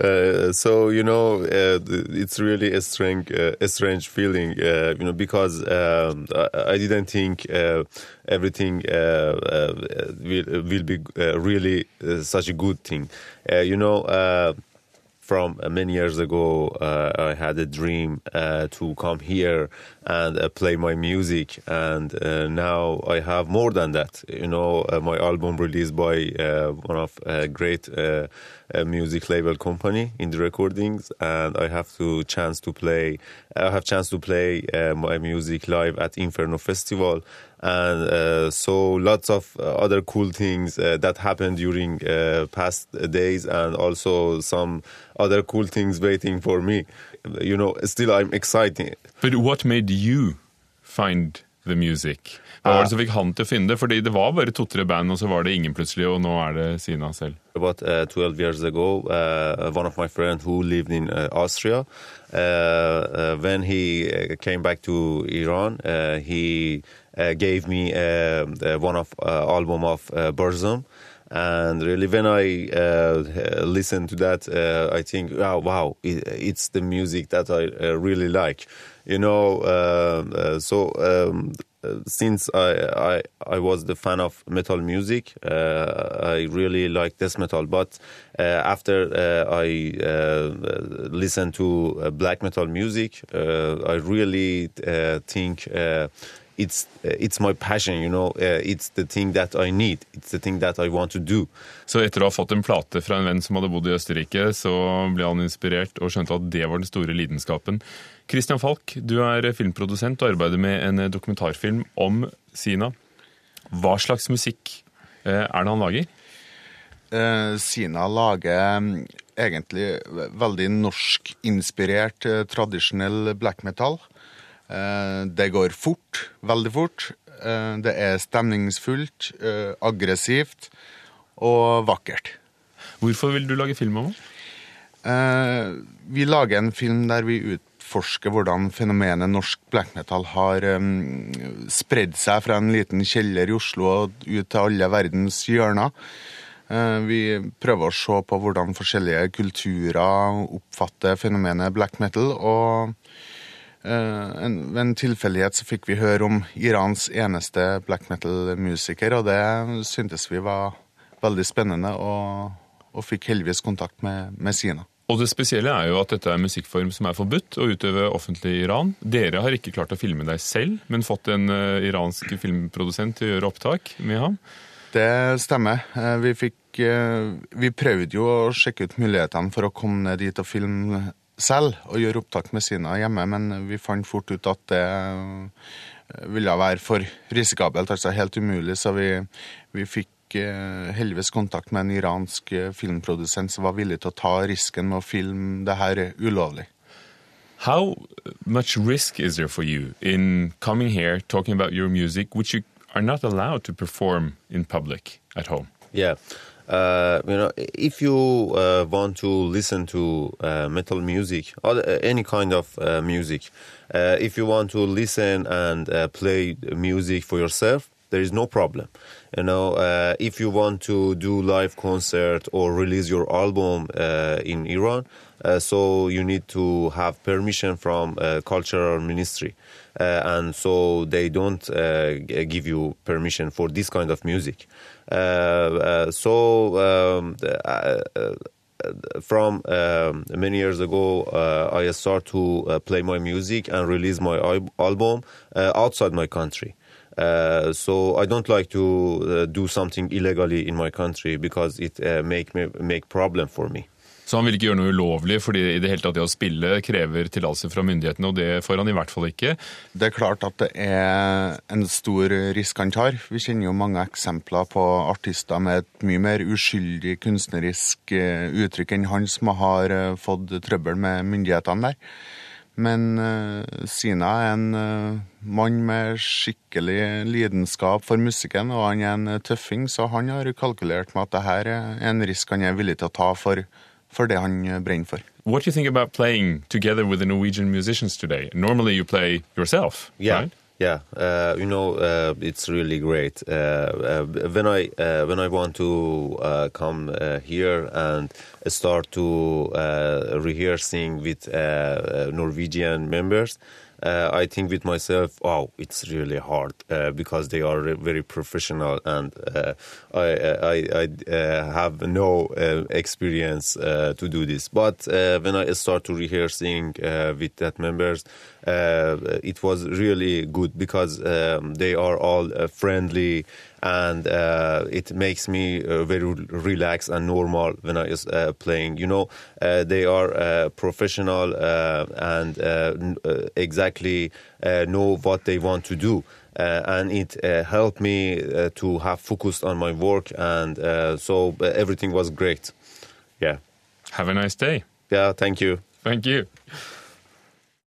uh, so you know, uh, it's really a strange, uh, a strange feeling. Uh, you know, because um, I, I didn't think everything will, will be really such a good thing. You know. From uh, many years ago, uh, I had a dream uh, to come here and uh, play my music, and uh, now I have more than that. You know, uh, my album released by one of great music label company in the recordings, and I have to chance to play. I have chance to play my music live at Inferno Festival, and uh, so lots of uh, other cool things uh, that happened during past days, and also some other cool things waiting for me. You know, still I'm excited. But what made you find the music? Hva var det som fikk han til å finne det? Fordi det var bare to-tre band, og så var det ingen plutselig, og nå er det Sina selv. About uh, 12 years ago, uh, one of my friends who lived in uh, Austria, uh, uh, when he uh, came back to Iran, uh, he uh, gave me one of uh, album of uh, Burzum. And really, when I uh, listen to that, uh, I think, wow, wow, it, it's the music that I uh, really like. You know, uh, uh, so um, since I, I I was the fan of metal music, uh, I really like death metal. But uh, after I listened to black metal music, I really think. Uh, it's it's my passion, you know. Uh, it's the thing that I need. It's the thing that I want to do. Så etter å ha fått en plate fra en venn som hadde bodd i Østerrike, så ble han inspirert og skjønte at det var den store lidenskapen. Christian Falk, du er filmprodusent og arbeider med en dokumentarfilm om Sina. Hva slags musikk eh, er det han lager? Eh, Sina lager mm, egentlig veldig norskinspirert, eh, tradisjonell black metal. Eh, det går fort, veldig fort. Eh, det er stemningsfullt, eh, aggressivt og vakkert. Hvorfor vil du lage film om? Eh, vi lager en film der vi utforsker hvordan fenomenet norsk black metal har spredd seg fra en liten kjeller i Oslo og ut til alle verdens hjørner. Vi prøver å se på hvordan forskjellige kulturer oppfatter fenomenet black metal. og en, Ved en tilfeldighet så fikk vi høre om Irans eneste black metal-musiker, og det syntes vi var veldig spennende, og, og fikk heldigvis kontakt med, med Sina. Og det spesielle er jo at dette er en musikkform som er forbudt å utøve offentlig i Iran. Dere har ikke klart å filme deg selv, men fått en uh, iransk filmprodusent til å gjøre opptak med ham. Det stemmer. Eh, Vi, fikk, eh, vi prøvde jo å sjekke ut mulighetene for å komme ned dit og filme selv og gjøre opptak med Sina hjemme, men vi fant fort ut at det eh, ville være for risikabelt, altså helt umulig, så vi, vi fikk eh, heldigvis kontakt med en iransk eh, filmprodusent som var villig til å ta risken med å filme det her ulovlig. How much risk is there for you in coming here, talking about your music, which you are not allowed to perform in public at home? Yeah. Uh, you know, if you uh, want to listen to uh, metal music or uh, any kind of uh, music, uh, if you want to listen and play music for yourself, there is no problem. You know, uh, if you want to do live concert or release your album uh, in Iran, uh, so you need to have permission from uh, cultural ministry, uh, and so they don't uh, give you permission for this kind of music. So. Um, from um, many years ago, uh, I start to uh, play my music and release my al- album uh, outside my country. Uh, so I don't like to uh, do something illegally in my country because it uh, make me make problem for me. Så han vil ikke gjøre noe ulovlig, fordi i det hele tatt det å spille krever tillatelse fra myndighetene, og det får han i hvert fall ikke. Det er klart at det er en stor risk han tar. Vi kjenner jo mange eksempler på artister med et mye mer uskyldig kunstnerisk eh, uttrykk enn han som har eh, fått trøbbel med myndighetene der. Men eh, Sina er en eh, mann med skikkelig lidenskap for musikken, og han er en eh, tøffing, så han har kalkulert med at det her er en risk han er villig til å ta for, for det han brenner for. What do you think about playing together with the Norwegian musicians today? Normally you play yourself, Yeah, right? Yeah, uh, you know, uh, it's really great. Uh, uh, when I uh, when I want to uh, come here and start to rehearsing with Norwegian members, uh, I think with myself, oh, it's really hard uh, because they are very professional and uh, I I, I uh, have no uh, experience uh, to do this. But uh, when I start to rehearsing uh, with that members, uh, it was really good because um, they are all uh, friendly and uh, it makes me uh, very relaxed and normal when I is uh, playing. You know, uh, they are uh, professional uh, and uh, uh, exactly uh, know what they want to do. And it uh, helped me uh, to have focused on my work, and uh, so uh, everything was great. Yeah, Have a nice day. yeah. Thank you. Thank you.